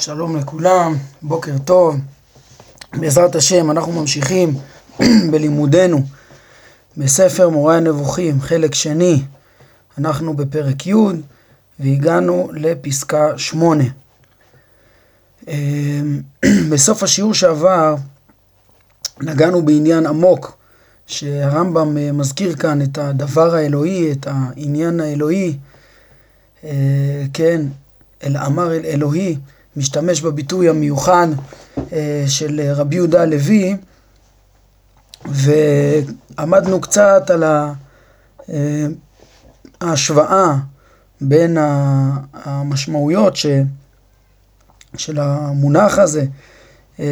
שלום לכולם, בוקר טוב. בעזרת השם אנחנו ממשיכים בלימודנו בספר מורה הנבוכים, חלק שני. אנחנו בפרק י' והגענו לפסקה שמונה. אמ, בסוף השיעור שעבר נגענו בעניין עמוק שהרמב"ם אה, מזכיר כאן את הדבר האלוהי, את העניין האלוהי, אה, כן, אל אמר אל אלוהי, משתמש בביטוי המיוחד אה, של רבי יהודה הלוי, ועמדנו קצת על אה, ההשוואה בין המשמעויות ש, של המונח הזה, אה,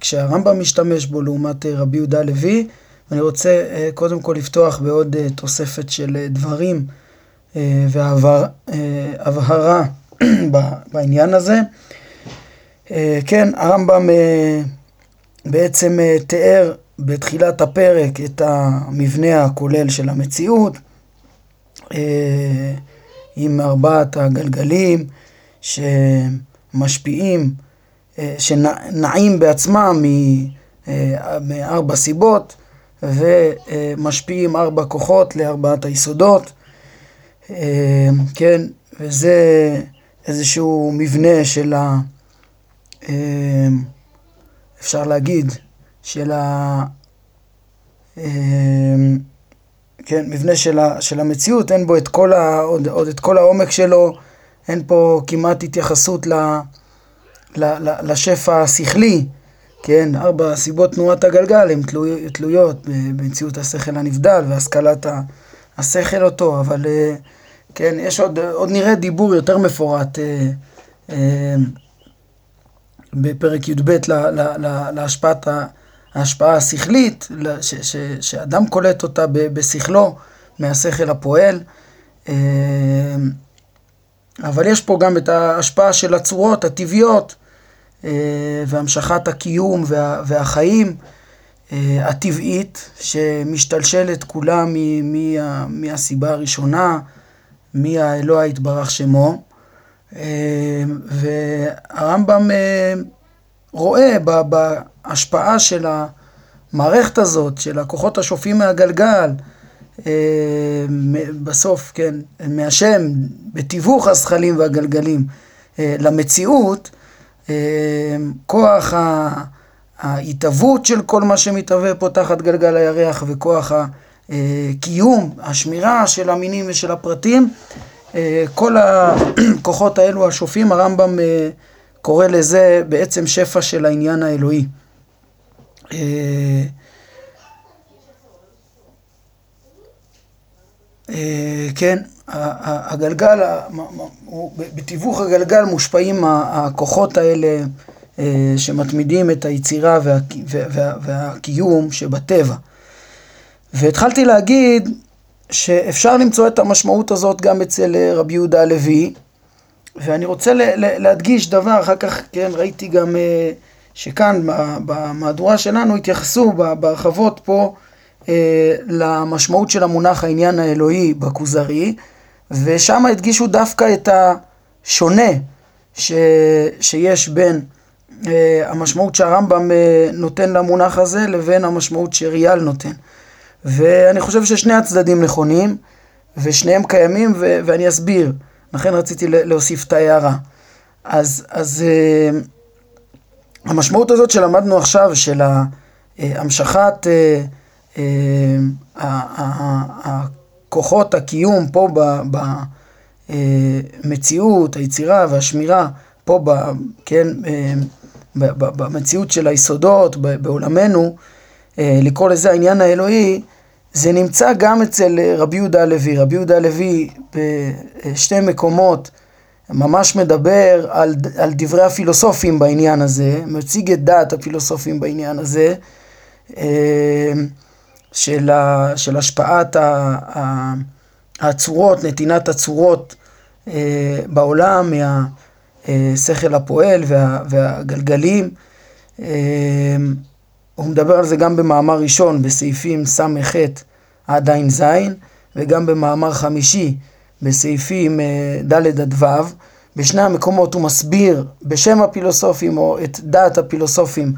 כשהרמב"ם משתמש בו לעומת רבי יהודה הלוי. אני רוצה קודם כל לפתוח בעוד תוספת של דברים והבהרה בעניין הזה. אה, כן, הרמב"ם אה, בעצם אה, תיאר בתחילת הפרק את המבנה הכולל של המציאות עם ארבעת הגלגלים שמשפיעים, שנעים בעצמם מארבע סיבות ומשפיעים ארבע כוחות לארבעת היסודות. כן, וזה איזשהו מבנה של ה... אמ, אפשר להגיד, של ה... אמ, כן, מבנה של, ה, של המציאות, אין בו את כל ה, עוד, עוד את כל העומק שלו, אין פה כמעט התייחסות ל, ל, ל, לשפע השכלי, כן, ארבע סיבות תנועת הגלגל הן תלוי, תלויות במציאות השכל הנבדל והשכלת השכל אותו, אבל אה, כן, יש עוד, עוד נראה דיבור יותר מפורט אה, אה, בפרק י"ב להשפעת ההשפעה השכלית, ש, ש, שאדם קולט אותה בשכלו מהשכל הפועל. אה, אבל יש פה גם את ההשפעה של הצורות הטבעיות אה, והמשכת הקיום וה, והחיים אה, הטבעית שמשתלשלת כולה מהסיבה הראשונה, מהאלוה יתברך שמו. והרמב"ם אה, רואה בהשפעה של המערכת הזאת, של הכוחות השופעים מהגלגל, אה, בסוף, כן, מהשם, בתיווך הזכלים והגלגלים אה, למציאות, כוח ההתהוות של כל מה שמתהווה פה תחת גלגל הירח וכוח הקיום, השמירה של המינים ושל הפרטים, אה, כל הכוחות האלו השופעים, הרמב"ם אה, קורא לזה בעצם שפע של העניין האלוהי. אה, כן, הגלגל, בתיווך הגלגל מושפעים הכוחות האלה שמתמידים את היצירה והקיום שבטבע. והתחלתי להגיד שאפשר למצוא את המשמעות הזאת גם אצל אה, רבי יהודה הלוי, ואני רוצה להדגיש דבר, אחר כך, כן, ראיתי גם אה, שכאן במהדורה שלנו התייחסו בהרחבות פה אה, למשמעות של המונח העניין האלוהי בכוזרי, ושם הדגישו דווקא את השונה ש, שיש בין המשמעות שהרמב"ם נותן למונח הזה לבין המשמעות שריאל נותן. ואני חושב ששני הצדדים נכונים, ושניהם קיימים, ו- ואני אסביר. לכן רציתי להוסיף את ההערה. אז, אז uh, המשמעות הזאת שלמדנו עכשיו, של המשכת uh, uh, הכוחות הקיום פה במציאות, היצירה והשמירה, פה ב, כן, במציאות של היסודות, בעולמנו, לקרוא לזה העניין האלוהי, זה נמצא גם אצל אה, רבי יהודה הלוי. רבי יהודה הלוי בשתי מקומות ממש מדבר על, על דברי הפילוסופים בעניין הזה, מציג את דעת הפילוסופים בעניין הזה, אה, של, ה, של השפעת הצורות, נתינת הצורות אה, בעולם מהשכל הפועל וה, והגלגלים. הוא מדבר על זה גם במאמר ראשון, בסעיפים ס"ח עד ע"ז, וגם במאמר חמישי, בסעיפים אה, ד' עד ו', בשני המקומות הוא מסביר בשם הפילוסופים או את דעת הפילוסופים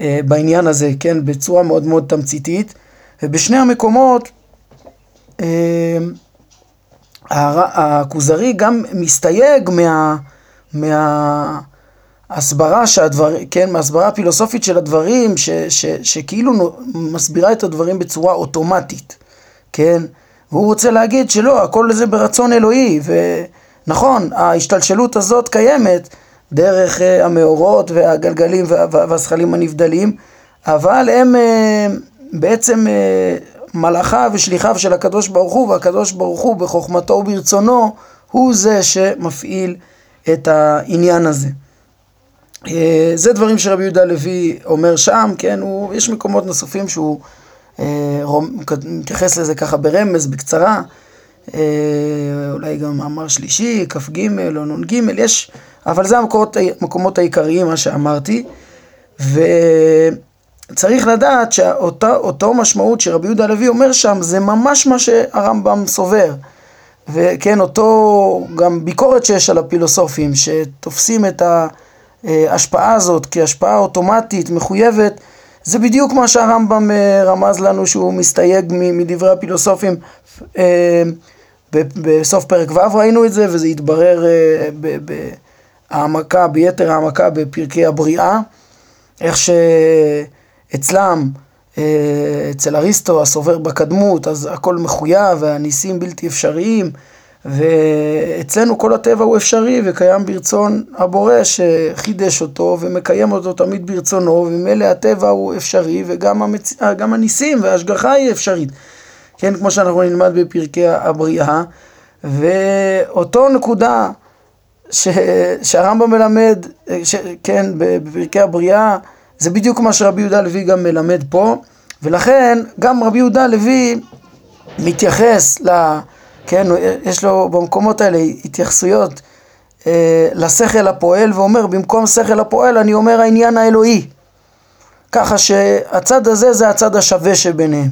אה, בעניין הזה, כן, בצורה מאוד מאוד תמציתית, ובשני המקומות אה, הכוזרי גם מסתייג מה... מה הסברה שהדבר, כן, מהסברה פילוסופית של הדברים, ש, ש, שכאילו מסבירה את הדברים בצורה אוטומטית, כן? והוא רוצה להגיד שלא, הכל זה ברצון אלוהי, ונכון, ההשתלשלות הזאת קיימת דרך uh, המאורות והגלגלים והזכלים הנבדלים, אבל הם uh, בעצם uh, מלאכיו ושליחיו של הקדוש ברוך הוא, והקדוש ברוך הוא בחוכמתו וברצונו, הוא זה שמפעיל את העניין הזה. אה, זה דברים שרבי יהודה לוי אומר שם, כן, הוא, יש מקומות נוספים שהוא אה, מתייחס לזה ככה ברמז, בקצרה, אה, אולי גם מאמר שלישי, כ"ג או נ"ג, יש, אבל זה המקומות, המקומות העיקריים, מה שאמרתי, וצריך לדעת שאותו משמעות שרבי יהודה לוי אומר שם, זה ממש מה שהרמב"ם סובר. וכן, אותו גם ביקורת שיש על הפילוסופים, שתופסים את ה... ההשפעה הזאת כהשפעה אוטומטית, מחויבת, זה בדיוק מה שהרמב"ם אה, רמז לנו שהוא מסתייג מדברי הפילוסופים. אה, בסוף פרק ו' ראינו את זה, וזה התברר אה, בהעמקה, ביתר העמקה בפרקי הבריאה, איך שאצלם, אצל אריסטו, הסובר בקדמות, אז הכל מחויב והניסים בלתי אפשריים. ואצלנו כל הטבע הוא אפשרי וקיים ברצון הבורא שחידש אותו ומקיים אותו תמיד ברצונו וממילא הטבע הוא אפשרי וגם המצ... הניסים וההשגחה היא אפשרית. כן, כמו שאנחנו נלמד בפרקי הבריאה ואותו נקודה ש... שהרמב"ם מלמד, ש... כן, בפרקי הבריאה זה בדיוק מה שרבי יהודה לוי גם מלמד פה ולכן גם רבי יהודה לוי מתייחס ל... לה... כן, יש לו במקומות האלה התייחסויות אה, לשכל הפועל, ואומר במקום שכל הפועל אני אומר העניין האלוהי. ככה שהצד הזה זה הצד השווה שביניהם,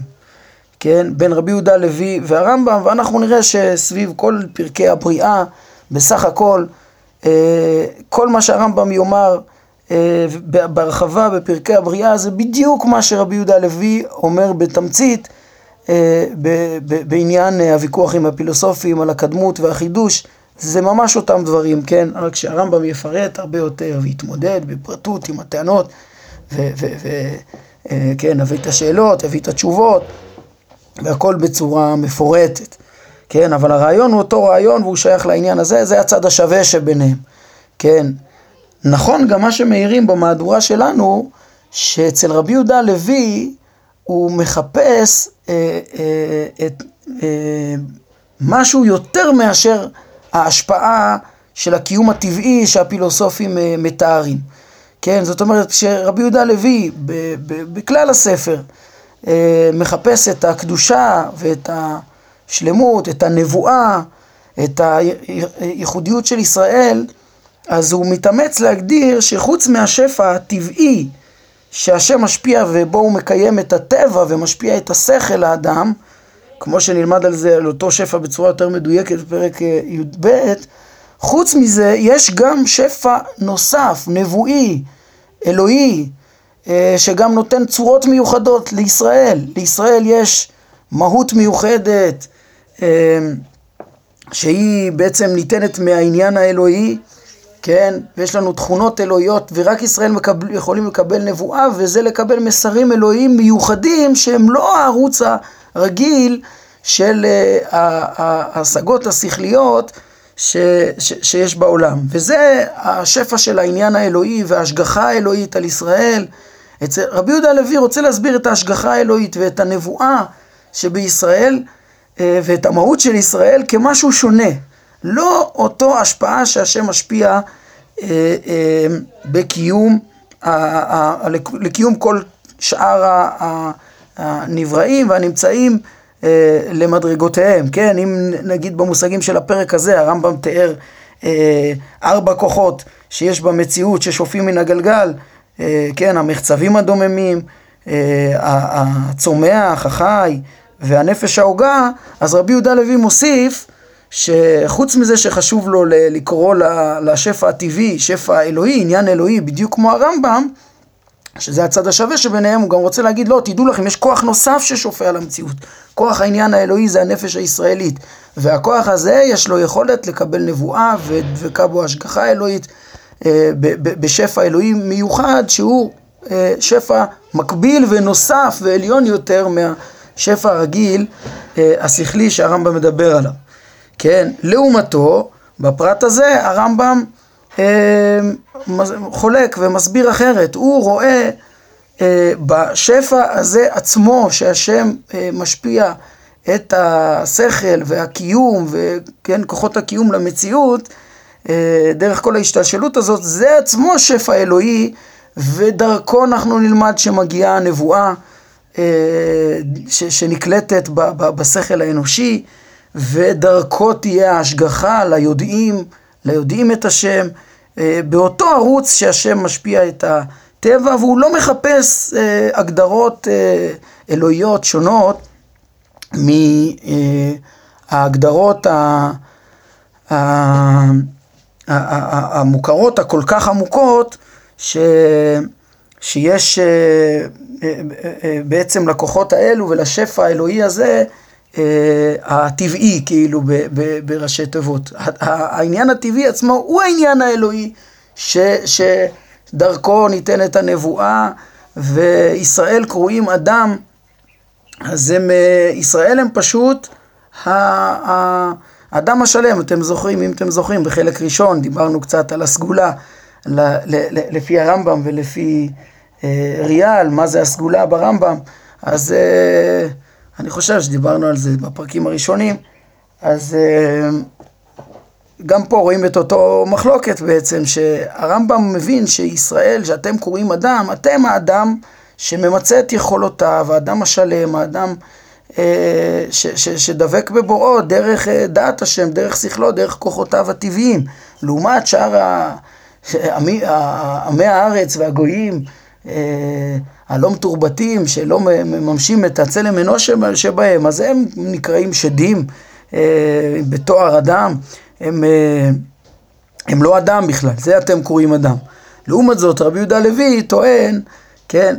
כן, בין רבי יהודה לוי והרמב"ם, ואנחנו נראה שסביב כל פרקי הבריאה, בסך הכל, אה, כל מה שהרמב"ם יאמר אה, בהרחבה בפרקי הבריאה זה בדיוק מה שרבי יהודה לוי אומר בתמצית בעניין אה, הוויכוח עם הפילוסופים על הקדמות והחידוש, זה ממש אותם דברים, כן? רק שהרמב"ם יפרט הרבה יותר ויתמודד בפרטות עם הטענות, וכן, אה, יביא את השאלות, יביא את התשובות, והכל בצורה מפורטת, כן? אבל הרעיון הוא אותו רעיון והוא שייך לעניין הזה, זה הצד השווה שביניהם, כן? נכון גם מה שמעירים במהדורה שלנו, שאצל רבי יהודה הלוי, הוא מחפש אה, אה, את, אה, משהו יותר מאשר ההשפעה של הקיום הטבעי שהפילוסופים אה, מתארים. כן, זאת אומרת שרבי יהודה הלוי בכלל הספר אה, מחפש את הקדושה ואת השלמות, את הנבואה, את הייחודיות של ישראל, אז הוא מתאמץ להגדיר שחוץ מהשפע הטבעי שהשם משפיע ובו הוא מקיים את הטבע ומשפיע את השכל האדם, כמו שנלמד על זה, על אותו שפע בצורה יותר מדויקת בפרק אה, י"ב, חוץ מזה יש גם שפע נוסף, נבואי, אלוהי, אה, שגם נותן צורות מיוחדות לישראל. לישראל יש מהות מיוחדת אה, שהיא בעצם ניתנת מהעניין האלוהי כן? ויש לנו תכונות אלוהיות, ורק ישראל מקבל, יכולים לקבל נבואה, וזה לקבל מסרים אלוהיים מיוחדים שהם לא הערוץ הרגיל של uh, ההשגות השכליות ש, ש, שיש בעולם. וזה השפע של העניין האלוהי וההשגחה האלוהית על ישראל. אצל רבי יהודה הלוי רוצה להסביר את ההשגחה האלוהית ואת הנבואה שבישראל uh, ואת המהות של ישראל כמשהו שונה. לא אותו השפעה שהשם משפיע אה, אה, בקיום, לקיום כל שאר הנבראים והנמצאים אה, למדרגותיהם, כן? אם נגיד במושגים של הפרק הזה, הרמב"ם תיאר אה, ארבע כוחות שיש במציאות ששופעים מן הגלגל, כן? המחצבים הדוממים, הצומח, החי והנפש ההוגה, אז רבי יהודה לוי מוסיף שחוץ מזה שחשוב לו לקרוא לשפע הטבעי, שפע אלוהי, עניין אלוהי, בדיוק כמו הרמב"ם, שזה הצד השווה שביניהם, הוא גם רוצה להגיד, לא, תדעו לכם, יש כוח נוסף ששופע על המציאות. כוח העניין האלוהי זה הנפש הישראלית. והכוח הזה, יש לו יכולת לקבל נבואה ודבקה בו השגחה אלוהית אה, בשפע אלוהי מיוחד, שהוא אה, שפע מקביל ונוסף ועליון יותר מהשפע הרגיל, אה, השכלי שהרמב"ם מדבר עליו. כן, לעומתו, בפרט הזה הרמב"ם אה, חולק ומסביר אחרת. הוא רואה אה, בשפע הזה עצמו, שהשם אה, משפיע את השכל והקיום, וכן, כוחות הקיום למציאות, דרך כל ההשתלשלות הזאת, זה עצמו שפע אלוהי, ודרכו אנחנו נלמד שמגיעה הנבואה שנקלטת בשכל האנושי, ודרכו תהיה ההשגחה ליודעים, ליודעים את השם. אה, באותו ערוץ שהשם משפיע את הטבע, והוא לא מחפש אה, הגדרות אה, אלוהיות שונות מההגדרות המוכרות, הכל כך עמוקות, ש... שיש בעצם לכוחות האלו ולשפע האלוהי הזה הטבעי, כאילו, בראשי תיבות. העניין הטבעי עצמו הוא העניין האלוהי, ש, שדרכו ניתנת הנבואה, וישראל קרואים אדם, אז הם, אה, ישראל הם פשוט האדם השלם, אתם זוכרים, אם אתם זוכרים, בחלק ראשון דיברנו קצת על הסגולה, לפי הרמב"ם ולפי אה, ריאל, מה זה הסגולה ברמב"ם, אז... אני חושב שדיברנו על זה בפרקים הראשונים, אז אה, גם פה רואים את אותו מחלוקת בעצם, שהרמב"ם מבין שישראל, שאתם קוראים אדם, אתם האדם שממצה את יכולותיו, האדם השלם, האדם אה, ש, ש, שדבק בבוראו דרך אה, דעת השם, דרך שכלו, דרך כוחותיו הטבעיים. לעומת שאר עמי, עמי הארץ והגויים, הלא מתורבתים, שלא מממשים את הצלם אנוש שבהם, אז הם נקראים שדים אה, בתואר אדם, הם, אה, הם לא אדם בכלל, זה אתם קוראים אדם. לעומת זאת, רבי יהודה לוי טוען, כן,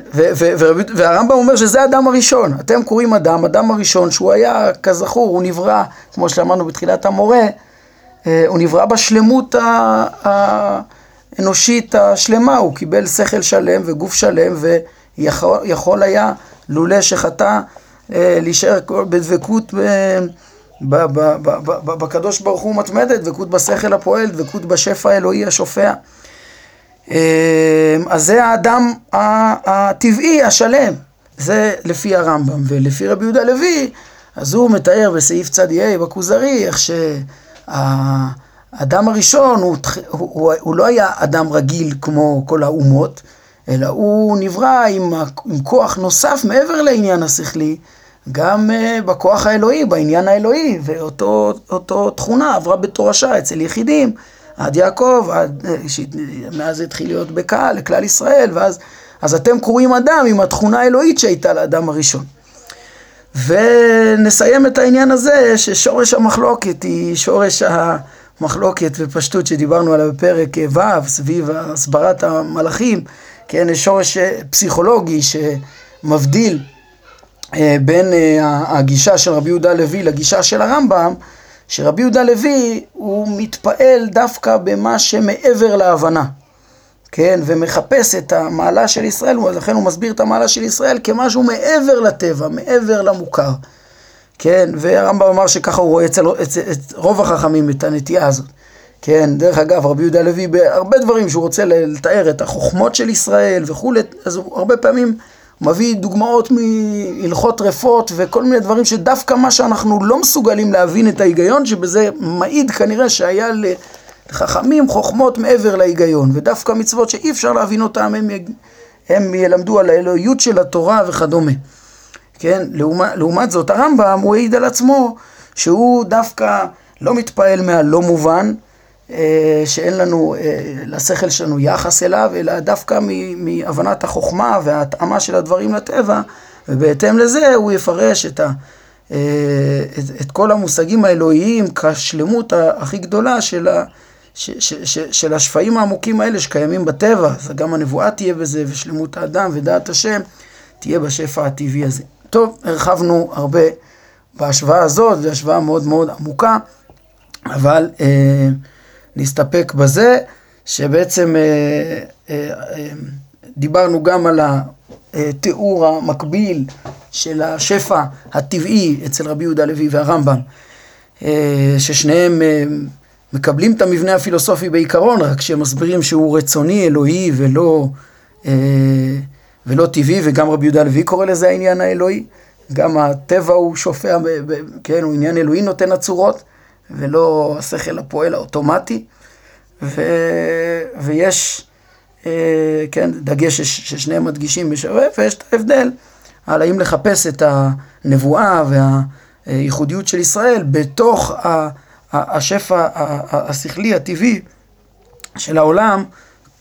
והרמב"ם אומר שזה האדם הראשון, אתם קוראים אדם, אדם הראשון, שהוא היה, כזכור, הוא נברא, כמו שאמרנו בתחילת המורה, אה, הוא נברא בשלמות האנושית השלמה, הוא קיבל שכל שלם וגוף שלם, ו... יכול, יכול היה, לולא שחטא, אה, להישאר בדבקות בקדוש ברוך הוא מתמדת, דבקות בשכל הפועל, דבקות בשפע האלוהי השופע. אה, אז זה האדם הטבעי, השלם. זה לפי הרמב"ם. ולפי רבי יהודה לוי, אז הוא מתאר בסעיף צד"י בכוזרי, איך שהאדם הראשון, הוא, הוא, הוא לא היה אדם רגיל כמו כל האומות, אלא הוא נברא עם, עם כוח נוסף מעבר לעניין השכלי, גם uh, בכוח האלוהי, בעניין האלוהי, ואותו תכונה עברה בתורשה אצל יחידים, עד יעקב, עד, uh, מאז התחיל להיות בקהל, לכלל ישראל, ואז אז אתם קרואים אדם עם התכונה האלוהית שהייתה לאדם הראשון. ונסיים את העניין הזה ששורש המחלוקת היא שורש המחלוקת ופשטות שדיברנו עליה בפרק ו' סביב הסברת המלאכים. כן, שורש אה, פסיכולוגי שמבדיל אה, בין אה, הגישה של רבי יהודה לוי לגישה של הרמב"ם, שרבי יהודה לוי הוא מתפעל דווקא במה שמעבר להבנה, כן, ומחפש את המעלה של ישראל, ולכן הוא מסביר את המעלה של ישראל כמשהו מעבר לטבע, מעבר למוכר, כן, והרמב"ם אמר שככה הוא רואה אצל, אצל, אצל רוב החכמים את הנטייה הזאת. כן, דרך אגב, רבי יהודה הלוי בהרבה דברים שהוא רוצה לתאר את החוכמות של ישראל וכולי, אז הוא הרבה פעמים מביא דוגמאות מהלכות טרפות וכל מיני דברים שדווקא מה שאנחנו לא מסוגלים להבין את ההיגיון שבזה מעיד כנראה שהיה לחכמים חוכמות מעבר להיגיון, ודווקא מצוות שאי אפשר להבין אותם הם, הם ילמדו על האלוהיות של התורה וכדומה. כן, לעומת, לעומת זאת הרמב"ם הוא העיד על עצמו שהוא דווקא לא מתפעל מהלא מובן, שאין לנו, אה, לשכל שלנו יחס אליו, אלא דווקא מהבנת החוכמה וההתאמה של הדברים לטבע, ובהתאם לזה הוא יפרש את, ה, את, את כל המושגים האלוהיים כשלמות הכי גדולה של, ה, ש, ש, ש, של השפעים העמוקים האלה שקיימים בטבע. אז גם הנבואה תהיה בזה, ושלמות האדם ודעת השם תהיה בשפע הטבעי הזה. טוב, הרחבנו הרבה בהשוואה הזאת, זו השוואה מאוד מאוד עמוקה, אבל אה, נסתפק בזה, שבעצם אה, אה, אה, דיברנו גם על התיאור המקביל של השפע הטבעי אצל רבי יהודה לוי והרמב"ם, אה, ששניהם אה, מקבלים את המבנה הפילוסופי בעיקרון, רק שהם מסבירים שהוא רצוני, אלוהי ולא, אה, ולא טבעי, וגם רבי יהודה לוי קורא לזה העניין האלוהי. גם הטבע הוא שופע, כן, הוא עניין אלוהי נותן הצורות, ולא השכל הפועל האוטומטי. ו, ויש, אה, כן, דגש ששניהם מדגישים בשווה, ויש את ההבדל על האם לחפש את הנבואה והייחודיות של ישראל בתוך השפע השכלי הטבעי של העולם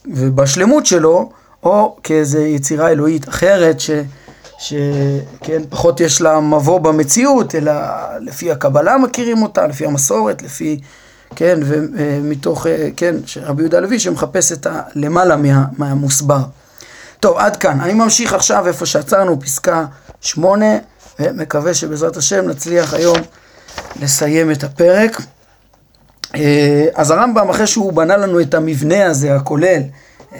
ובשלמות שלו, או כאיזו יצירה אלוהית אחרת ש... שכן, פחות יש לה מבוא במציאות, אלא לפי הקבלה מכירים אותה, לפי המסורת, לפי, כן, ומתוך, כן, רבי יהודה לוי שמחפש את הלמעלה מה, מהמוסבר. טוב, עד כאן. אני ממשיך עכשיו איפה שעצרנו, פסקה שמונה, ומקווה שבעזרת השם נצליח היום לסיים את הפרק. אה, אז הרמב"ם, אחרי שהוא בנה לנו את המבנה הזה, הכולל, אה,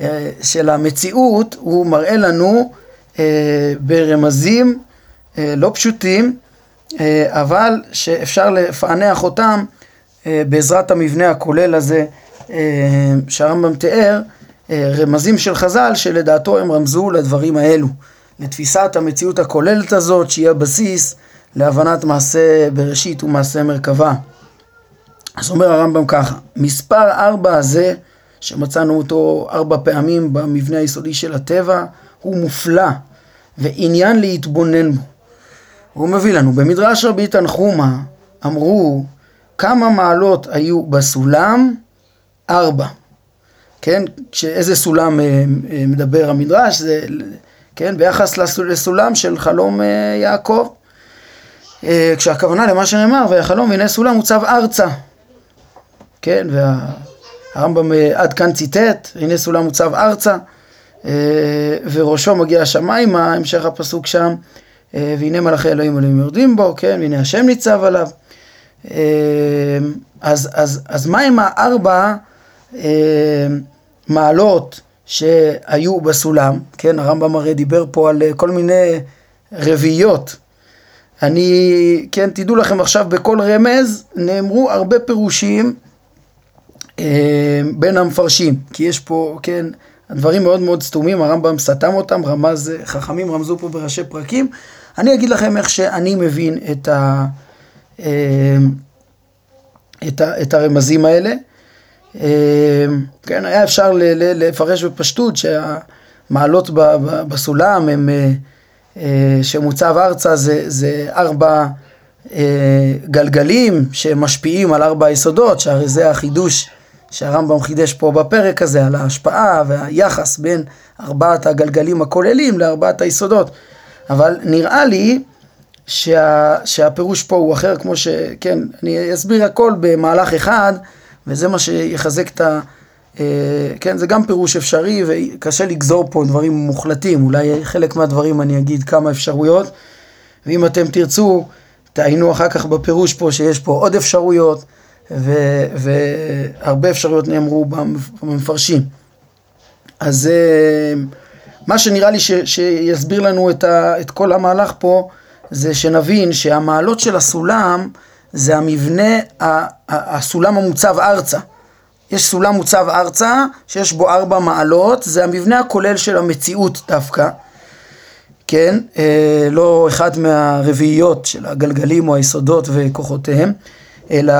אה, של המציאות, הוא מראה לנו ברמזים לא פשוטים, אבל שאפשר לפענח אותם בעזרת המבנה הכולל הזה שהרמב"ם תיאר, רמזים של חז"ל שלדעתו הם רמזו לדברים האלו, לתפיסת המציאות הכוללת הזאת שהיא הבסיס להבנת מעשה בראשית ומעשה מרכבה. אז אומר הרמב"ם ככה, מספר ארבע הזה, שמצאנו אותו ארבע פעמים במבנה היסודי של הטבע, הוא מופלא ועניין להתבונן בו. הוא מביא לנו, במדרש רבי תנחומה אמרו כמה מעלות היו בסולם? ארבע. כן, שאיזה סולם אה, אה, מדבר המדרש? זה, כן, ביחס לסולם של חלום אה, יעקב. כשהכוונה למה שנאמר, והחלום והנה סולם מוצב ארצה. כן, והרמב"ם עד כאן ציטט, הנה סולם מוצב ארצה, וראשו מגיע השמיימה, המשך הפסוק שם, והנה מלאכי אלוהים אלוהים יורדים בו, כן, והנה השם ניצב עליו. אז, אז, אז מה עם הארבע מעלות שהיו בסולם, כן, הרמב"ם הרי דיבר פה על כל מיני רביעיות. אני, כן, תדעו לכם עכשיו בכל רמז נאמרו הרבה פירושים אה, בין המפרשים, כי יש פה, כן, הדברים מאוד מאוד סתומים, הרמב"ם סתם אותם, רמז, חכמים רמזו פה בראשי פרקים. אני אגיד לכם איך שאני מבין את, ה, אה, את, ה, את הרמזים האלה. אמ, כן, היה אפשר לפרש בפשטות שהמעלות בסולם הם, אה, אה, שמוצב ארצה זה, זה ארבע אה, גלגלים שמשפיעים על ארבע היסודות, שהרי זה החידוש שהרמב"ם חידש פה בפרק הזה, על ההשפעה והיחס בין ארבעת הגלגלים הכוללים לארבעת היסודות. אבל נראה לי שה, שהפירוש פה הוא אחר, כמו שכן, אני אסביר הכל במהלך אחד. וזה מה שיחזק את ה... אה, כן, זה גם פירוש אפשרי וקשה לגזור פה דברים מוחלטים, אולי חלק מהדברים אני אגיד כמה אפשרויות, ואם אתם תרצו, תעיינו אחר כך בפירוש פה שיש פה עוד אפשרויות, ו, והרבה אפשרויות נאמרו במפרשים. אז אה, מה שנראה לי ש, שיסביר לנו את, ה, את כל המהלך פה, זה שנבין שהמעלות של הסולם, זה המבנה, הסולם המוצב ארצה. יש סולם מוצב ארצה, שיש בו ארבע מעלות, זה המבנה הכולל של המציאות דווקא, כן? אה, לא אחד מהרביעיות של הגלגלים או היסודות וכוחותיהם, אלא,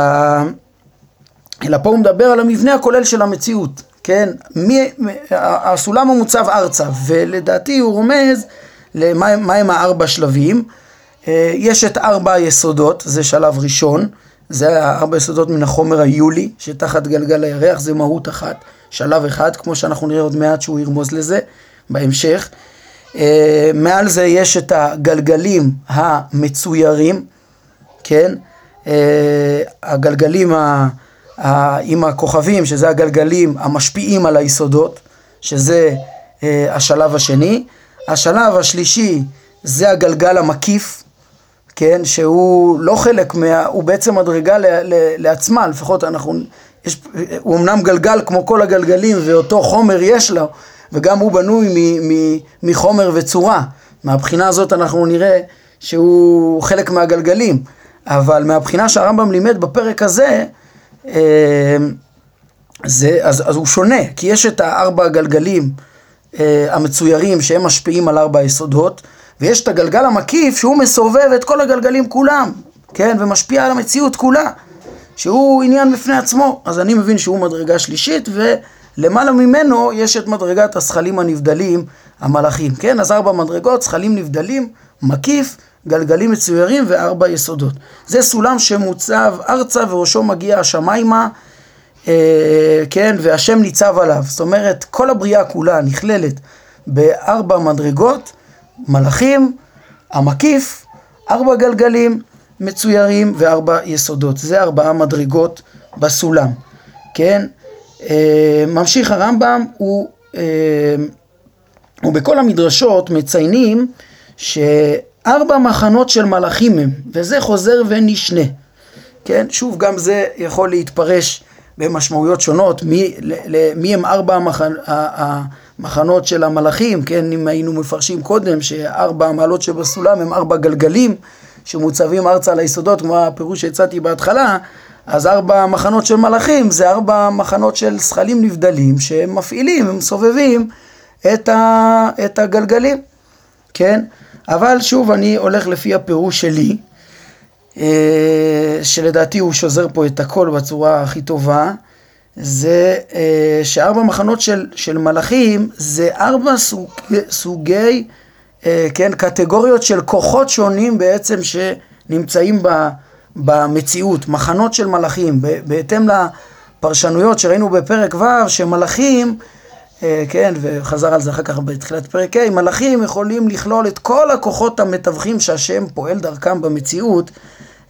אלא פה הוא מדבר על המבנה הכולל של המציאות, כן? מי, הסולם המוצב ארצה, ולדעתי הוא רומז למהם הארבע שלבים. אה, יש את ארבע היסודות, זה שלב ראשון, זה ארבע יסודות מן החומר היולי, שתחת גלגל הירח זה מהות אחת, שלב אחד, כמו שאנחנו נראה עוד מעט שהוא ירמוז לזה בהמשך. אה, מעל זה יש את הגלגלים המצוירים, כן? אה, הגלגלים ה, ה, עם הכוכבים, שזה הגלגלים המשפיעים על היסודות, שזה אה, השלב השני. השלב השלישי זה הגלגל המקיף, כן? שהוא לא חלק מה... הוא בעצם מדרגה ל, ל, לעצמה, לפחות אנחנו... יש, הוא אמנם גלגל כמו כל הגלגלים ואותו חומר יש לו, וגם הוא בנוי מ, מ, מחומר וצורה. מהבחינה הזאת אנחנו נראה שהוא חלק מהגלגלים, אבל מהבחינה שהרמב"ם לימד בפרק הזה, אה, זה, אז, אז הוא שונה, כי יש את הארבע הגלגלים אה, המצוירים שהם משפיעים על ארבע היסודות, ויש את הגלגל המקיף שהוא מסובב את כל הגלגלים כולם, כן, ומשפיע על המציאות כולה, שהוא עניין בפני עצמו. אז אני מבין שהוא מדרגה שלישית, ולמעלה ממנו יש את מדרגת הזכלים הנבדלים, המלאכים, כן? אז ארבע מדרגות, זכלים נבדלים, מקיף, גלגלים מצוירים וארבע יסודות. זה סולם שמוצב ארצה וראשו מגיע השמיימה, אה, כן, והשם ניצב עליו. זאת אומרת, כל הבריאה כולה נכללת בארבע מדרגות, מלאכים, המקיף, ארבע גלגלים מצוירים וארבע יסודות. זה ארבעה מדרגות בסולם, כן? אה, ממשיך הרמב"ם, הוא, אה, ובכל המדרשות מציינים שארבע מחנות של מלאכים הם, וזה חוזר ונשנה. כן, שוב, גם זה יכול להתפרש במשמעויות שונות, מי, מי הם ארבע המחנ, המחנות של המלאכים, כן, אם היינו מפרשים קודם שארבע המעלות שבסולם הם ארבע גלגלים שמוצבים ארצה על היסודות, כמו הפירוש שהצעתי בהתחלה, אז ארבע מחנות של מלאכים זה ארבע מחנות של זכלים נבדלים שהם מפעילים, הם סובבים את, ה, את הגלגלים, כן? אבל שוב אני הולך לפי הפירוש שלי, אה, שלדעתי הוא שוזר פה את הכל בצורה הכי טובה, זה אה, שארבע מחנות של, של מלאכים זה ארבע סוג, סוגי, אה, כן, קטגוריות של כוחות שונים בעצם שנמצאים ב, במציאות, מחנות של מלאכים, בהתאם לפרשנויות שראינו בפרק ו', שמלאכים, כן, וחזר על זה אחר כך בתחילת פרק ה', מלאכים יכולים לכלול את כל הכוחות המתווכים שהשם פועל דרכם במציאות,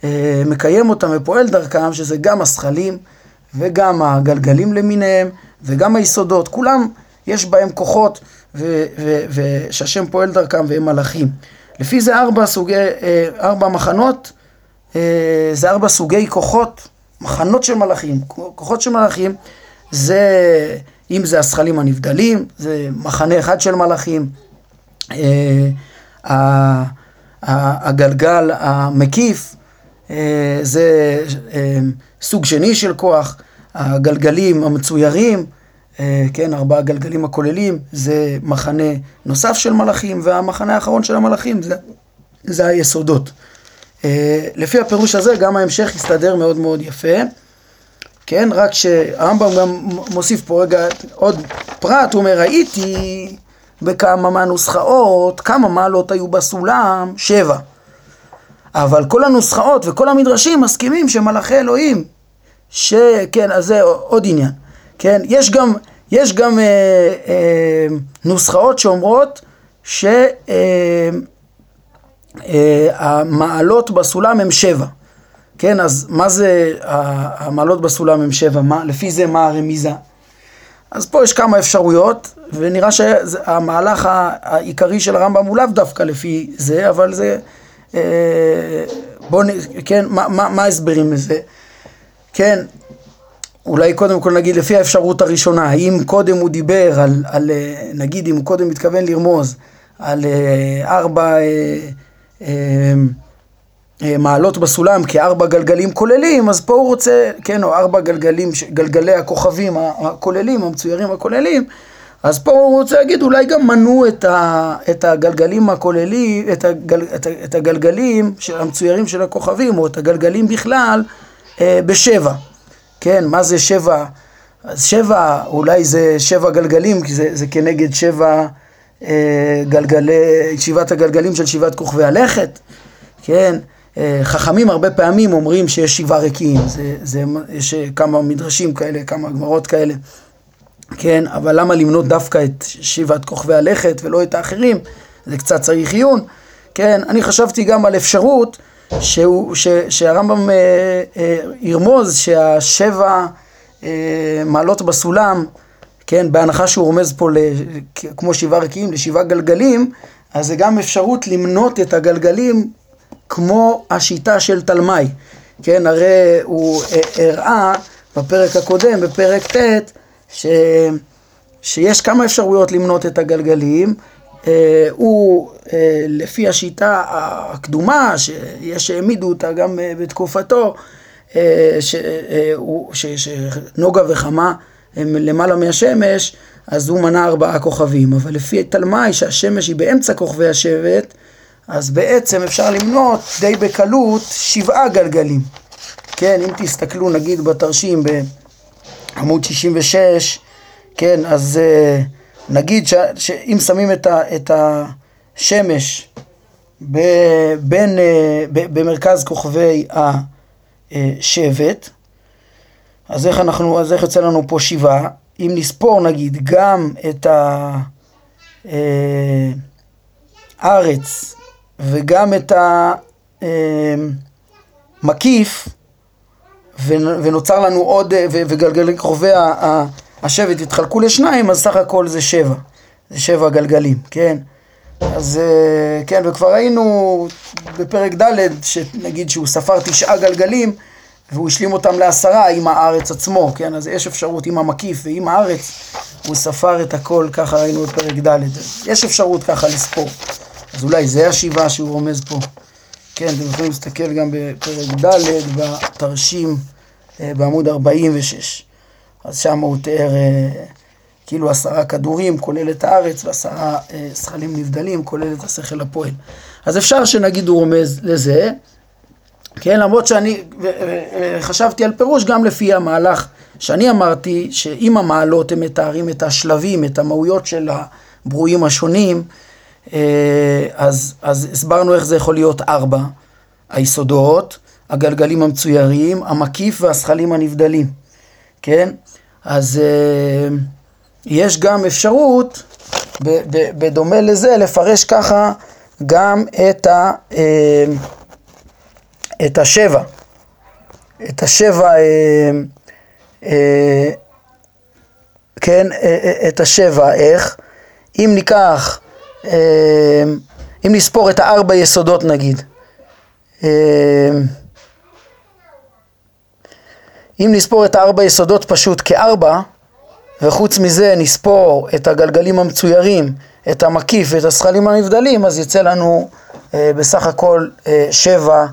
אה, מקיים אותם ופועל דרכם, שזה גם השכלים וגם הגלגלים למיניהם וגם היסודות, כולם יש בהם כוחות ושהשם פועל דרכם והם מלאכים. לפי זה ארבע סוגי, אה, ארבע מחנות, אה, זה ארבע סוגי כוחות, מחנות של מלאכים, כוחות של מלאכים, זה אם זה השכלים הנבדלים, זה מחנה אחד של מלאכים, הגלגל המקיף, אה, זה אה, סוג שני של כוח, הגלגלים המצוירים, אה, כן, ארבעה גלגלים הכוללים, זה מחנה נוסף של מלאכים, והמחנה האחרון של המלאכים זה, זה היסודות. לפי הפירוש הזה גם ההמשך יסתדר מאוד מאוד יפה, כן, רק שהרמב"ם גם מוסיף פה רגע עוד פרט, הוא אומר, ראיתי בכמה מהנוסחאות, כמה מעלות היו בסולם? שבע. אבל כל הנוסחאות וכל המדרשים מסכימים שמלאכי אלוהים, שכן, אז זה עוד עניין, כן, יש גם, יש גם אה, אה, נוסחאות שאומרות שהמעלות אה, אה, בסולם הם שבע, כן, אז מה זה המעלות בסולם הם שבע, מה, לפי זה מה הרמיזה? אז פה יש כמה אפשרויות, ונראה שהמהלך העיקרי של הרמב"ם הוא לאו דווקא לפי זה, אבל זה אה, בואו, כן, מה, ההסברים לזה? כן, אולי קודם כל נגיד לפי האפשרות הראשונה, האם קודם הוא דיבר על, על אה, נגיד אם הוא קודם מתכוון לרמוז על אה, ארבע מעלות בסולם כארבע גלגלים כוללים, אז פה הוא רוצה, כן, או ארבע גלגלים, גלגלי הכוכבים הכוללים, המצוירים הכוללים, אז פה הוא רוצה להגיד, אולי גם מנו את, ה, את הגלגלים הכוללים, את, הגל, את, את הגלגלים של המצוירים של הכוכבים, או את הגלגלים בכלל, אה, בשבע. כן, מה זה שבע? אז שבע, אולי זה שבע גלגלים, כי זה, זה כנגד שבע אה, גלגלי, שבעת הגלגלים של שבעת כוכבי הלכת, כן? חכמים הרבה פעמים אומרים שיש שבעה ריקים, זה, זה, יש כמה מדרשים כאלה, כמה גמרות כאלה. כן, אבל למה למנות דווקא את שבעת כוכבי הלכת ולא את האחרים? זה קצת צריך עיון, כן, אני חשבתי גם על אפשרות שהוא, ש, שהרמב"ם אה, אה, ירמוז שהשבע אה, מעלות בסולם, כן, בהנחה שהוא רומז פה ל, כמו שבעה רקיעים לשבעה גלגלים, אז זה גם אפשרות למנות את הגלגלים כמו השיטה של תלמי, כן, הרי הוא הראה בפרק הקודם, בפרק ט', ש... שיש כמה אפשרויות למנות את הגלגלים, אה, הוא אה, לפי השיטה הקדומה, שיש שהעמידו אותה גם אה, בתקופתו, שנוגה וחמה הם למעלה מהשמש, אז הוא מנה ארבעה כוכבים. אבל לפי תלמי, שהשמש היא באמצע כוכבי השבט, אז בעצם אפשר למנות די בקלות שבעה גלגלים. כן, אם תסתכלו נגיד בתרשים בעמוד 66, כן, אז uh, נגיד שאם שמים את, ה, את השמש ב, בין, uh, ב, במרכז כוכבי השבט, אז איך אנחנו, אז איך יוצא לנו פה שבעה? אם נספור נגיד גם את הארץ אה, וגם את המקיף, ונוצר לנו עוד, וגלגלי כוכבי השבט יתחלקו לשניים, אז סך הכל זה שבע. זה שבע גלגלים, כן? אז אה, כן, וכבר ראינו בפרק ד', שנגיד שהוא ספר תשעה גלגלים, והוא השלים אותם לעשרה עם הארץ עצמו, כן? אז יש אפשרות עם המקיף ועם הארץ, הוא ספר את הכל, ככה ראינו בפרק ד'. יש אפשרות ככה לספור. אז אולי זה השבעה שהוא רומז פה. כן, אתם יכולים להסתכל גם בפרק ד' בתרשים אה, בעמוד 46. אז שם הוא תיאר אה, כאילו עשרה כדורים, כולל את הארץ, ועשרה אה, שכלים נבדלים, כולל את השכל הפועל. אז אפשר שנגיד הוא רומז לזה, כן, למרות שאני חשבתי על פירוש גם לפי המהלך שאני אמרתי, שאם המעלות הם מתארים את השלבים, את המהויות של הברואים השונים, אז, אז הסברנו איך זה יכול להיות ארבע, היסודות, הגלגלים המצוירים, המקיף והשכלים הנבדלים, כן? אז uh, יש גם אפשרות, בדומה לזה, לפרש ככה גם את, ה, uh, את השבע. את השבע, כן, את השבע, איך? אם ניקח, אם נספור את הארבע יסודות נגיד, uh, אם נספור את הארבע יסודות פשוט כארבע, וחוץ מזה נספור את הגלגלים המצוירים, את המקיף ואת השכלים הנבדלים, אז יצא לנו אה, בסך הכל אה, שבע,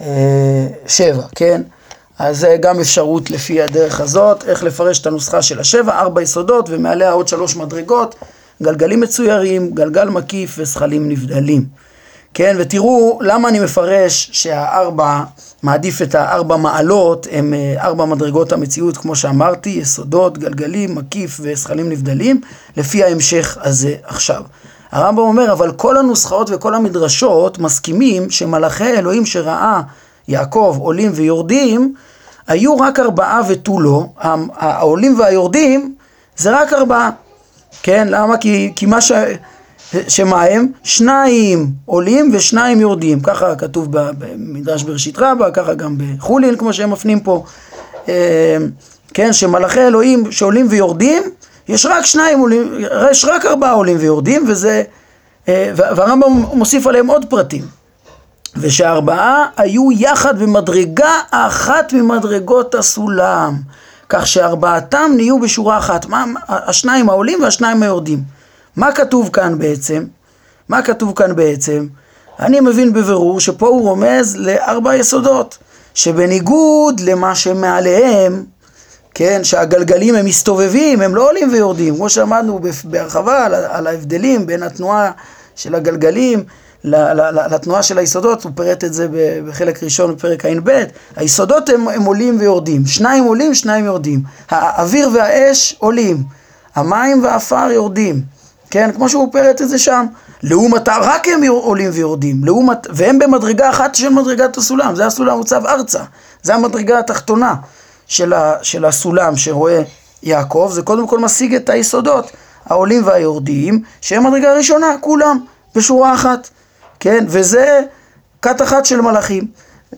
אה, שבע, כן? אז זה גם אפשרות לפי הדרך הזאת, איך לפרש את הנוסחה של השבע, ארבע יסודות ומעליה עוד שלוש מדרגות, גלגלים מצוירים, גלגל מקיף ושכלים נבדלים. כן, ותראו למה אני מפרש שהארבע, מעדיף את הארבע מעלות, הם אה, ארבע מדרגות המציאות, כמו שאמרתי, יסודות, גלגלים, מקיף ושכלים נבדלים, לפי ההמשך הזה עכשיו. הרמב"ם אומר, אבל כל הנוסחאות וכל המדרשות מסכימים שמלאכי אלוהים שראה יעקב עולים ויורדים, היו רק ארבעה ותו לא, העולים והיורדים זה רק ארבעה. כן, למה? כי, כי מה ש... שמה הם? שניים עולים ושניים יורדים, ככה כתוב במדרש בראשית רבה, ככה גם בחולין כמו שהם מפנים פה, אה, כן, שמלאכי אלוהים שעולים ויורדים, יש רק שניים עולים, יש רק ארבעה עולים ויורדים, וזה, אה, והרמב"ם מוסיף עליהם עוד פרטים, ושהארבעה היו יחד במדרגה אחת ממדרגות הסולם, כך שארבעתם נהיו בשורה אחת, מה, השניים העולים והשניים היורדים. מה כתוב כאן בעצם? מה כתוב כאן בעצם? אני מבין בבירור שפה הוא רומז לארבע יסודות, שבניגוד למה שמעליהם, כן, שהגלגלים הם מסתובבים, הם לא עולים ויורדים, כמו שאמרנו בהרחבה על, על ההבדלים בין התנועה של הגלגלים לתנועה של היסודות, הוא פירט את זה בחלק ראשון בפרק ע"ב, היסודות הם, הם עולים ויורדים, שניים עולים, שניים יורדים, האוויר והאש עולים, המים והעפר יורדים, כן? כמו שהוא פירט את זה שם. לעומתה, רק הם עולים ויורדים, לעומת, והם במדרגה אחת של מדרגת הסולם, זה הסולם מוצב ארצה, זה המדרגה התחתונה של, ה, של הסולם שרואה יעקב, זה קודם כל משיג את היסודות, העולים והיורדים, שהם מדרגה ראשונה, כולם, בשורה אחת, כן? וזה כת אחת של מלאכים.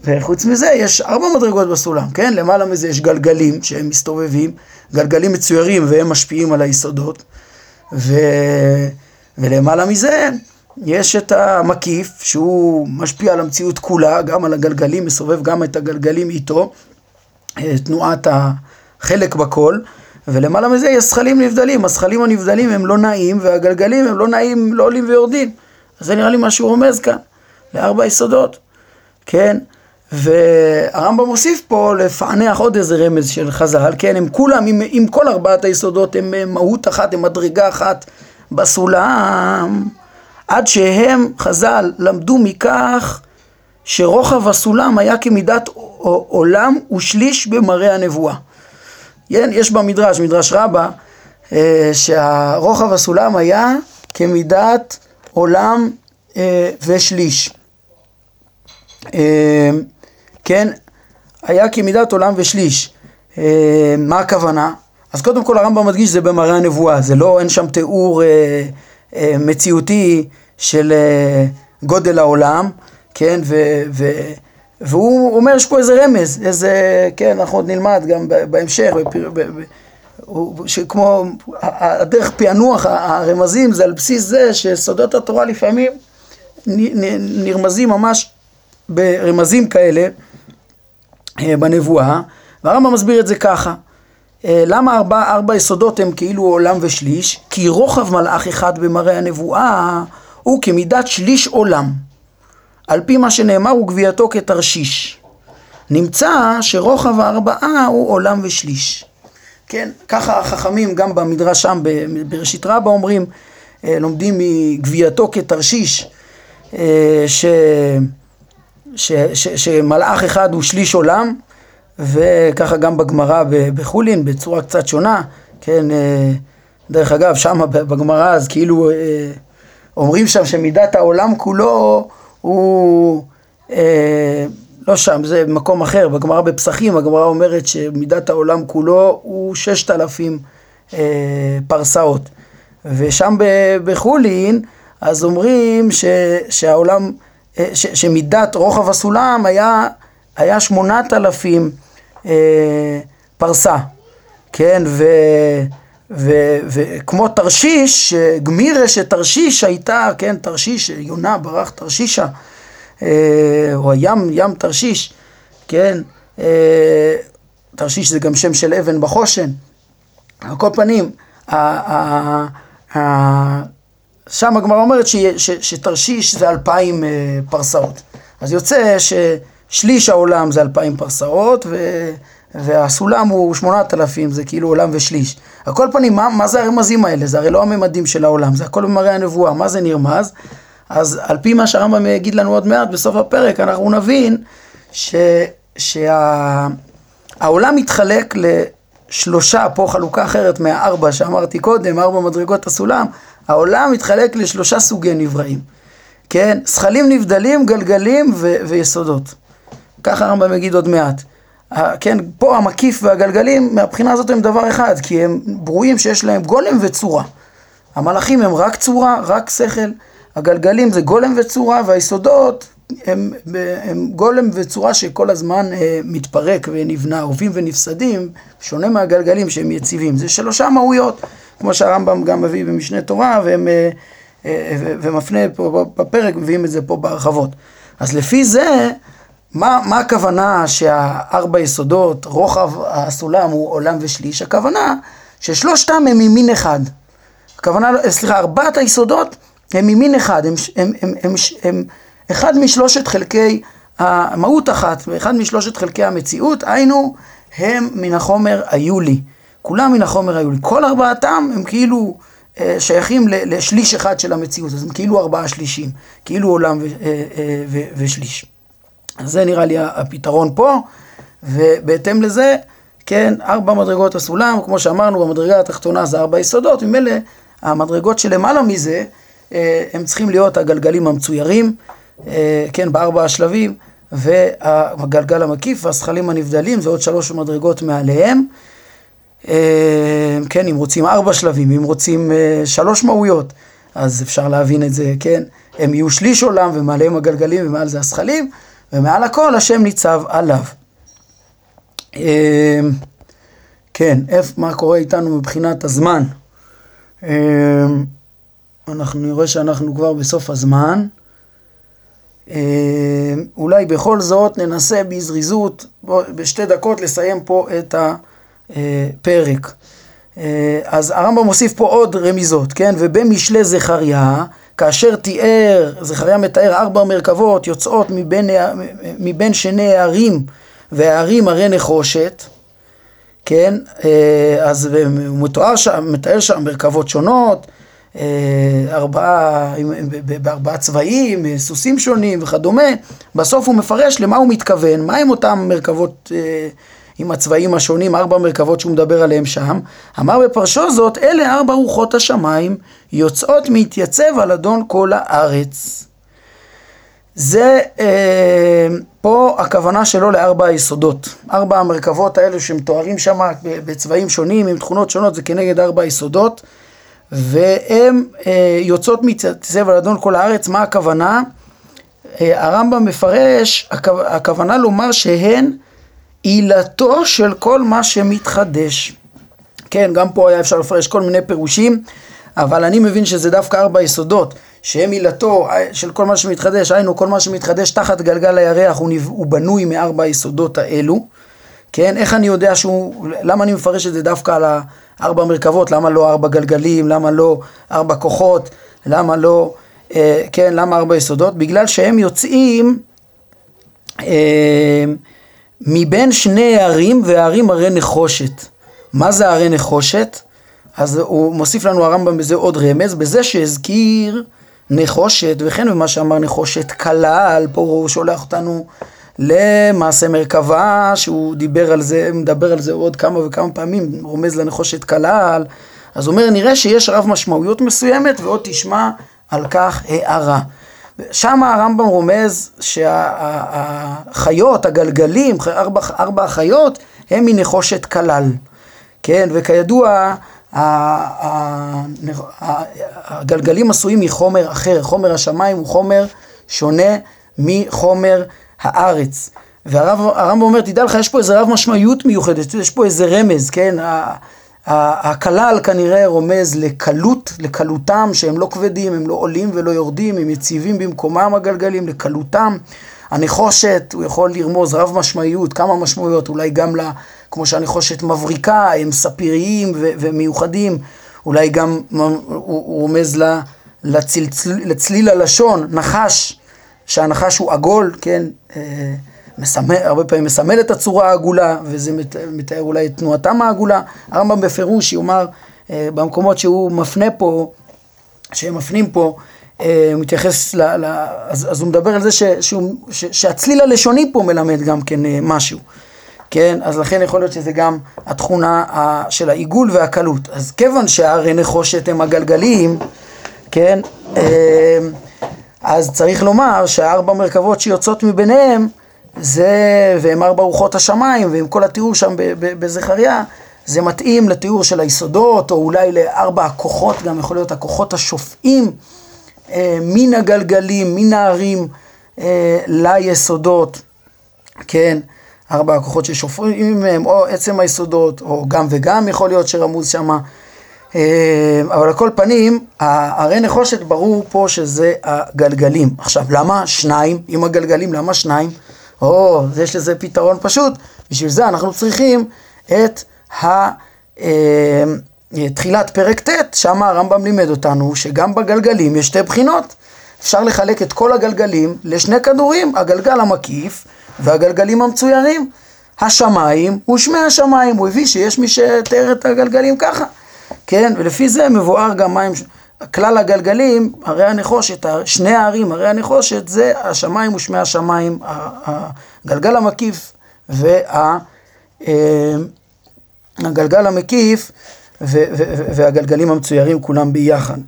וחוץ מזה יש ארבע מדרגות בסולם, כן? למעלה מזה יש גלגלים שהם מסתובבים, גלגלים מצוירים והם משפיעים על היסודות, ו... ולמעלה מזה יש את המקיף שהוא משפיע על המציאות כולה, גם על הגלגלים, מסובב גם את הגלגלים איתו, אה, תנועת החלק בכל, ולמעלה מזה יש זכלים נבדלים, הזכלים הנבדלים הם לא נעים והגלגלים הם לא נעים, לא עולים ויורדים. זה נראה לי מה שהוא רומז כאן, לארבע יסודות, כן? והרמב"ם מוסיף פה לפענח עוד איזה רמז של חז"ל, כן, הם כולם, עם, עם כל ארבעת היסודות, הם מהות אחת, הם מדרגה אחת בסולם, עד שהם, חז"ל, למדו מכך שרוחב הסולם היה כמידת עולם ושליש במראה הנבואה. כן, יש במדרש, מדרש רבה, אה, שהרוחב הסולם היה כמידת עולם אה, ושליש. אה, כן, היה כמידת עולם ושליש. אה, מה הכוונה? אז קודם כל הרמב"ם מדגיש זה במראה הנבואה, זה לא, אין שם תיאור אה, אה, מציאותי של אה, גודל העולם, כן, ו, ו, והוא אומר יש פה איזה רמז, איזה, כן, אנחנו עוד נלמד גם בהמשך, בפיר, ב, ב, שכמו הדרך פענוח הרמזים זה על בסיס זה שסודות התורה לפעמים נרמזים ממש ברמזים כאלה אה, בנבואה, והרמב"ם מסביר את זה ככה. אה, למה ארבע, ארבע יסודות הם כאילו עולם ושליש? כי רוחב מלאך אחד במראה הנבואה הוא כמידת שליש עולם. על פי מה שנאמר הוא גבייתו כתרשיש. נמצא שרוחב הארבעה הוא עולם ושליש. כן, ככה החכמים גם במדרש שם בראשית רבה אומרים, אה, לומדים מגבייתו כתרשיש, ש... ש, ש, שמלאך אחד הוא שליש עולם, וככה גם בגמרא בחולין בצורה קצת שונה, כן, אה, דרך אגב, שם בגמרא אז כאילו אה, אומרים שם שמידת העולם כולו הוא, אה, לא שם, זה מקום אחר, בגמרא בפסחים, הגמרא אומרת שמידת העולם כולו הוא ששת אלפים פרסאות, ושם בחולין אז אומרים ש, שהעולם ש, שמידת רוחב הסולם היה, היה שמונת אלפים אה, פרסה, כן, ו, וכמו תרשיש, גמירה שתרשיש הייתה, כן, תרשיש, יונה ברח תרשישה, אה, או הים, ים תרשיש, כן, אה, תרשיש זה גם שם של אבן בחושן, על כל פנים, שם הגמרא אומרת שתרשיש זה אלפיים אה, פרסאות. אז יוצא ששליש העולם זה אלפיים פרסאות, ו, והסולם הוא שמונת אלפים, זה כאילו עולם ושליש. על כל פנים, מה, מה זה הרמזים האלה? זה הרי לא הממדים של העולם, זה הכל במראה הנבואה. מה זה נרמז? אז על פי מה שהרמב"ם יגיד לנו עוד מעט בסוף הפרק, אנחנו נבין שהעולם שה, מתחלק לשלושה, פה חלוקה אחרת מהארבע שאמרתי קודם, ארבע מדרגות הסולם, העולם מתחלק לשלושה סוגי נבראים, כן? זכלים נבדלים, גלגלים ו- ויסודות. ככה הרמב"ם יגיד עוד מעט. כן, פה המקיף והגלגלים, מהבחינה הזאת הם דבר אחד, כי הם ברואים שיש להם גולם וצורה. המלאכים הם רק צורה, רק שכל, הגלגלים זה גולם וצורה, והיסודות הם, הם גולם וצורה שכל הזמן אה, מתפרק ונבנה, אהובים ונפסדים, שונה מהגלגלים שהם יציבים. זה שלושה מהויות. כמו שהרמב"ם גם מביא במשנה תורה, והם, אה, אה, ומפנה פה בפרק, מביאים את זה פה בהרחבות. אז לפי זה, מה, מה הכוונה שהארבע יסודות, רוחב הסולם הוא עולם ושליש? הכוונה ששלושתם הם ממין אחד. הכוונה, סליחה, ארבעת היסודות הם ממין אחד, הם, הם, הם, הם, הם, אחד משלושת חלקי המהות אחת, אחד משלושת חלקי המציאות, היינו, הם מן החומר היו לי. כולם מן החומר היו לי. כל ארבעתם הם כאילו אה, שייכים לשליש אחד של המציאות, אז הם כאילו ארבעה שלישים, כאילו עולם ו, אה, אה, ו, ושליש. אז זה נראה לי הפתרון פה, ובהתאם לזה, כן, ארבע מדרגות הסולם, כמו שאמרנו, במדרגה התחתונה זה ארבע יסודות, ממילא המדרגות שלמעלה מזה, הם צריכים להיות הגלגלים המצוירים, כן, בארבע השלבים, והגלגל המקיף והזכלים הנבדלים, זה עוד שלוש מדרגות מעליהם. אה, כן, אם רוצים ארבע שלבים, אם רוצים אה, שלוש מהויות, אז אפשר להבין את זה, כן, הם יהיו שליש עולם ומעליהם הגלגלים ומעל זה הזכלים, ומעל הכל השם ניצב עליו. אה, כן, איפה, מה קורה איתנו מבחינת הזמן? אה, אנחנו נראה שאנחנו כבר בסוף הזמן. אולי בכל זאת ננסה בזריזות, בשתי דקות לסיים פה את הפרק. אה, אז הרמב"ם מוסיף פה עוד רמיזות, כן? ובמשלי זכריה, כאשר תיאר, זכריה מתאר ארבע מרכבות יוצאות מבין, מבין שני הערים, והערים הרי נחושת, כן? אה, אז הוא מתואר שם, מתאר שם מרכבות שונות, אה, ארבעה, בארבעה צבעים, סוסים שונים וכדומה, בסוף הוא מפרש למה הוא מתכוון, מהם אותם מרכבות עם הצבעים השונים, ארבע מרכבות שהוא מדבר עליהם שם, אמר בפרשו זאת, אלה ארבע רוחות השמיים, יוצאות מתייצב על אדון כל הארץ. זה אה, פה הכוונה שלו לארבע היסודות. ארבע המרכבות האלו שמתוארים שם בצבעים שונים, עם תכונות שונות, זה כנגד ארבע היסודות, והן אה, יוצאות מתייצב על אדון כל הארץ, מה הכוונה? אה, הרמב"ם מפרש, הכוונה לומר שהן עילתו של כל מה שמתחדש. כן, גם פה היה אפשר לפרש כל מיני פירושים, אבל אני מבין שזה דווקא ארבע יסודות, שהם עילתו של כל מה שמתחדש, היינו כל מה שמתחדש תחת גלגל הירח הוא, הוא בנוי מארבע היסודות האלו. כן, איך אני יודע שהוא, למה אני מפרש את זה דווקא על הארבע מרכבות, למה לא ארבע גלגלים, למה לא ארבע כוחות, למה לא, אה, כן, למה ארבע יסודות? בגלל שהם יוצאים אה, מבין שני הערים והערים הרי נחושת. מה זה הרי נחושת? אז הוא מוסיף לנו הרמב"ם בזה עוד רמז, בזה שהזכיר נחושת, וכן במה שאמר נחושת כלל, פה הוא שולח אותנו למעשה מרכבה, שהוא דיבר על זה, מדבר על זה עוד כמה וכמה פעמים, רומז לנחושת כלל, אז אומר, נראה שיש רב משמעויות מסוימת, ועוד תשמע על כך הערה. שם הרמב"ם רומז שהחיות, הגלגלים, ארבע, ארבע החיות, הם מנחושת כלל. כן, וכידוע, הגלגלים עשויים מחומר אחר, חומר השמיים הוא חומר שונה מחומר הארץ. והרמב"ם אומר, תדע לך, יש פה איזה רב משמעיות מיוחדת, יש פה איזה רמז, כן? הכלל כנראה רומז לקלות, לקלותם, שהם לא כבדים, הם לא עולים ולא יורדים, הם יציבים במקומם הגלגלים, לקלותם. הנחושת, הוא יכול לרמוז רב משמעיות, כמה משמעויות, אולי גם לה, כמו שהנחושת מבריקה, הם ספיריים ו- ומיוחדים, אולי גם הוא רומז לה, לצל, לצליל הלשון, נחש, שהנחש הוא עגול, כן? אה, מסמל, הרבה פעמים מסמל את הצורה העגולה, וזה מתאר אולי את תנועתם העגולה. הרמב"ם בפירוש יאמר, אה, במקומות שהוא מפנה פה, שהם מפנים פה, אה, הוא מתייחס, ל, ל, אז, אז הוא מדבר על זה ש, שהוא, ש, שהצליל הלשוני פה מלמד גם כן משהו. כן, אז לכן יכול להיות שזה גם התכונה של העיגול והקלות. אז כיוון שהרי נחושת הם הגלגלים, כן, אז צריך לומר שהארבע מרכבות שיוצאות מביניהם, זה, והם ארבע רוחות השמיים, ועם כל התיאור שם בזכריה, זה מתאים לתיאור של היסודות, או אולי לארבע הכוחות, גם יכול להיות הכוחות השופעים אה, מן הגלגלים, מן הערים אה, ליסודות, כן, ארבע הכוחות ששופעים מהם, או עצם היסודות, או גם וגם יכול להיות שרמוז שמה. אה, אבל על כל פנים, הרי נחושת ברור פה שזה הגלגלים. עכשיו, למה שניים? עם הגלגלים, למה שניים? או, יש לזה פתרון פשוט, בשביל זה אנחנו צריכים את ה... אה, תחילת פרק ט', שם הרמב"ם לימד אותנו שגם בגלגלים יש שתי בחינות. אפשר לחלק את כל הגלגלים לשני כדורים, הגלגל המקיף והגלגלים המצוירים. השמיים ושמי השמיים, הוא הביא שיש מי שתיאר את הגלגלים ככה, כן, ולפי זה מבואר גם מים... כלל הגלגלים, הרי הנחושת, שני הערים, הרי הנחושת, זה השמיים ושמי השמיים, הגלגל המקיף והגלגל אה, המקיף והגלגלים המצוירים כולם ביחד.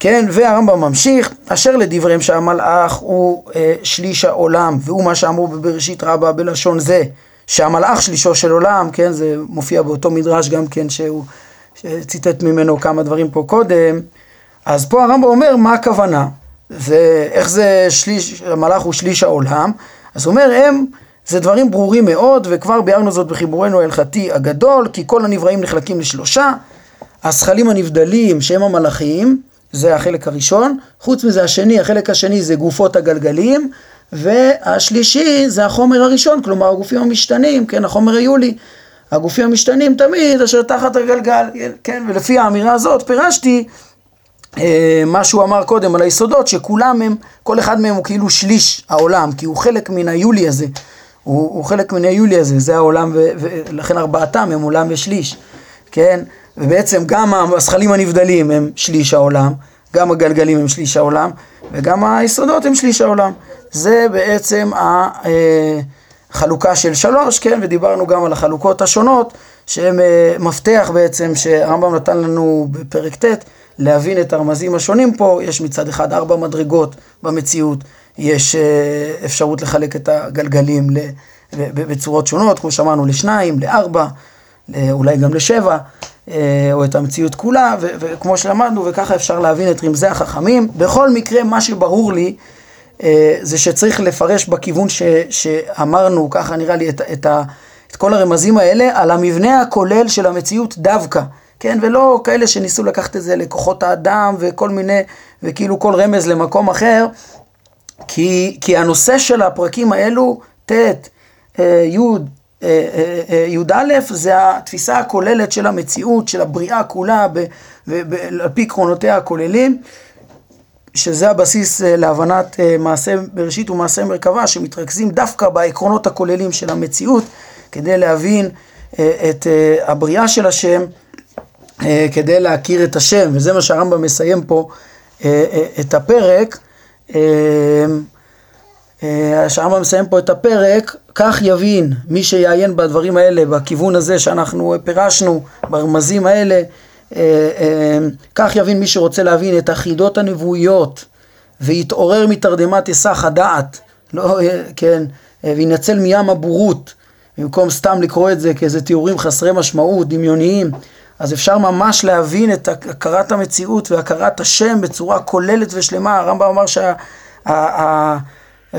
כן, והרמב"ם ממשיך, אשר לדבריהם שהמלאך הוא אה, שליש העולם, והוא מה שאמרו בבראשית רבה בלשון זה, שהמלאך שלישו של עולם, כן, זה מופיע באותו מדרש גם כן שהוא ציטט ממנו כמה דברים פה קודם, אז פה הרמב"ם אומר מה הכוונה. ואיך זה שליש, המלאך הוא שליש העולם? אז הוא אומר, הם, זה דברים ברורים מאוד, וכבר ביארנו זאת בחיבורנו ההלכתי הגדול, כי כל הנבראים נחלקים לשלושה, הזכלים הנבדלים שהם המלאכים, זה החלק הראשון, חוץ מזה השני, החלק השני זה גופות הגלגלים, והשלישי זה החומר הראשון, כלומר הגופים המשתנים, כן, החומר היולי. הגופים המשתנים תמיד אשר תחת הגלגל, כן, ולפי האמירה הזאת פירשתי אה, מה שהוא אמר קודם על היסודות, שכולם הם, כל אחד מהם הוא כאילו שליש העולם, כי הוא חלק מן היולי הזה, הוא, הוא חלק מן היולי הזה, זה העולם, ו, ולכן ארבעתם הם עולם ושליש, כן, ובעצם גם הזכלים הנבדלים הם שליש העולם, גם הגלגלים הם שליש העולם, וגם היסודות הם שליש העולם. זה בעצם החלוקה אה, של שלוש, כן, ודיברנו גם על החלוקות השונות, שהן אה, מפתח בעצם שהרמב"ם נתן לנו בפרק ט' להבין את הרמזים השונים פה, יש מצד אחד ארבע מדרגות במציאות, יש אה, אפשרות לחלק את הגלגלים בצורות שונות, כמו שאמרנו, לשניים, לארבע, אולי גם לשבע, או את המציאות כולה, וכמו שלמדנו, וככה אפשר להבין את רמזי החכמים. בכל מקרה, מה שברור לי, זה שצריך לפרש בכיוון ש, שאמרנו, ככה נראה לי, את, את, ה, את כל הרמזים האלה, על המבנה הכולל של המציאות דווקא, כן? ולא כאלה שניסו לקחת את זה לכוחות האדם וכל מיני, וכאילו כל רמז למקום אחר, כי, כי הנושא של הפרקים האלו, ט', אה, י', אה, י"א זה התפיסה הכוללת של המציאות, של הבריאה כולה, על פי עקרונותיה הכוללים. שזה הבסיס אה, להבנת אה, מעשה בראשית ומעשה מרכבה, שמתרכזים דווקא בעקרונות הכוללים של המציאות, כדי להבין אה, את הבריאה של השם, כדי להכיר את השם, וזה מה שהרמב"ם מסיים פה את הפרק. שהרמב"ם מסיים פה את הפרק, כך יבין מי שיעיין בדברים האלה, בכיוון הזה שאנחנו פירשנו, ברמזים האלה, כך יבין מי שרוצה להבין את החידות הנבואיות ויתעורר מתרדמת היסח הדעת, לא, אה, כן, וינצל מים הבורות, במקום סתם לקרוא את זה כאיזה תיאורים חסרי משמעות, דמיוניים, אז אפשר ממש להבין את הכרת המציאות והכרת השם בצורה כוללת ושלמה. הרמב"ם אמר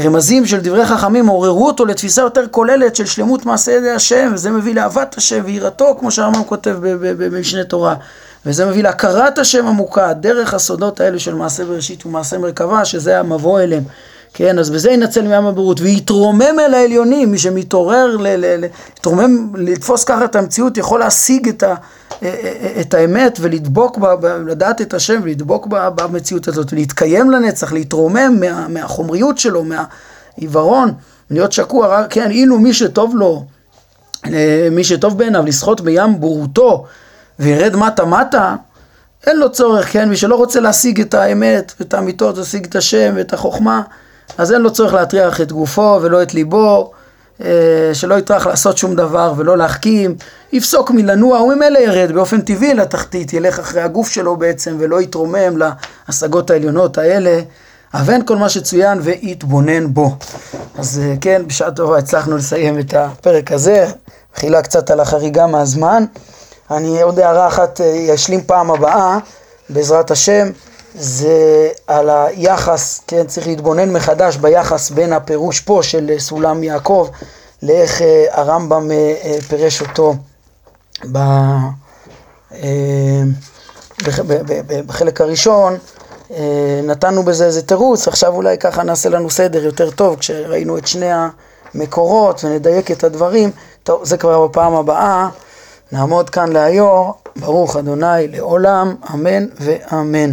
שהרמזים של דברי חכמים עוררו אותו לתפיסה יותר כוללת של שלמות מעשה ידי השם, וזה מביא לאהבת השם ויראתו, כמו שהרמב"ם כותב במשנה תורה. וזה מביא להכרת השם עמוקה, דרך הסודות האלה של מעשה בראשית ומעשה מרכבה, שזה המבוא אליהם. כן, אז בזה ינצל מים הבורות, ויתרומם אל העליונים, מי שמתעורר, להתרומם, לתפוס ככה את המציאות, יכול להשיג את, ה, את האמת ולדבוק, ב, לדעת את השם ולדבוק במציאות הזאת, ולהתקיים לנצח, להתרומם מה, מהחומריות שלו, מהעיוורון, להיות שקוע, כן, אילו מי שטוב לו, מי שטוב בעיניו לשחות בים בורותו, וירד מטה מטה, אין לו צורך, כן? מי שלא רוצה להשיג את האמת ואת האמיתות, להשיג את השם ואת החוכמה, אז אין לו צורך להטריח את גופו ולא את ליבו, אה, שלא יטרח לעשות שום דבר ולא להחכים, יפסוק מלנוע, הוא ממילא ירד באופן טבעי לתחתית, ילך אחרי הגוף שלו בעצם ולא יתרומם להשגות העליונות האלה. אבן כל מה שצוין ויתבונן בו. אז אה, כן, בשעה טובה הצלחנו לסיים את הפרק הזה, מחילה קצת על החריגה מהזמן. אני עוד הערה אחת אה, אשלים פעם הבאה, בעזרת השם, זה על היחס, כן, צריך להתבונן מחדש ביחס בין הפירוש פה של סולם יעקב לאיך אה, הרמב"ם אה, פירש אותו ב, בחלק הראשון. נתנו בזה איזה תירוץ, עכשיו אולי ככה נעשה לנו סדר יותר טוב כשראינו את שני המקורות ונדייק את הדברים. טוב, זה כבר בפעם הבאה. נעמוד כאן להיום, ברוך אדוני לעולם, אמן ואמן.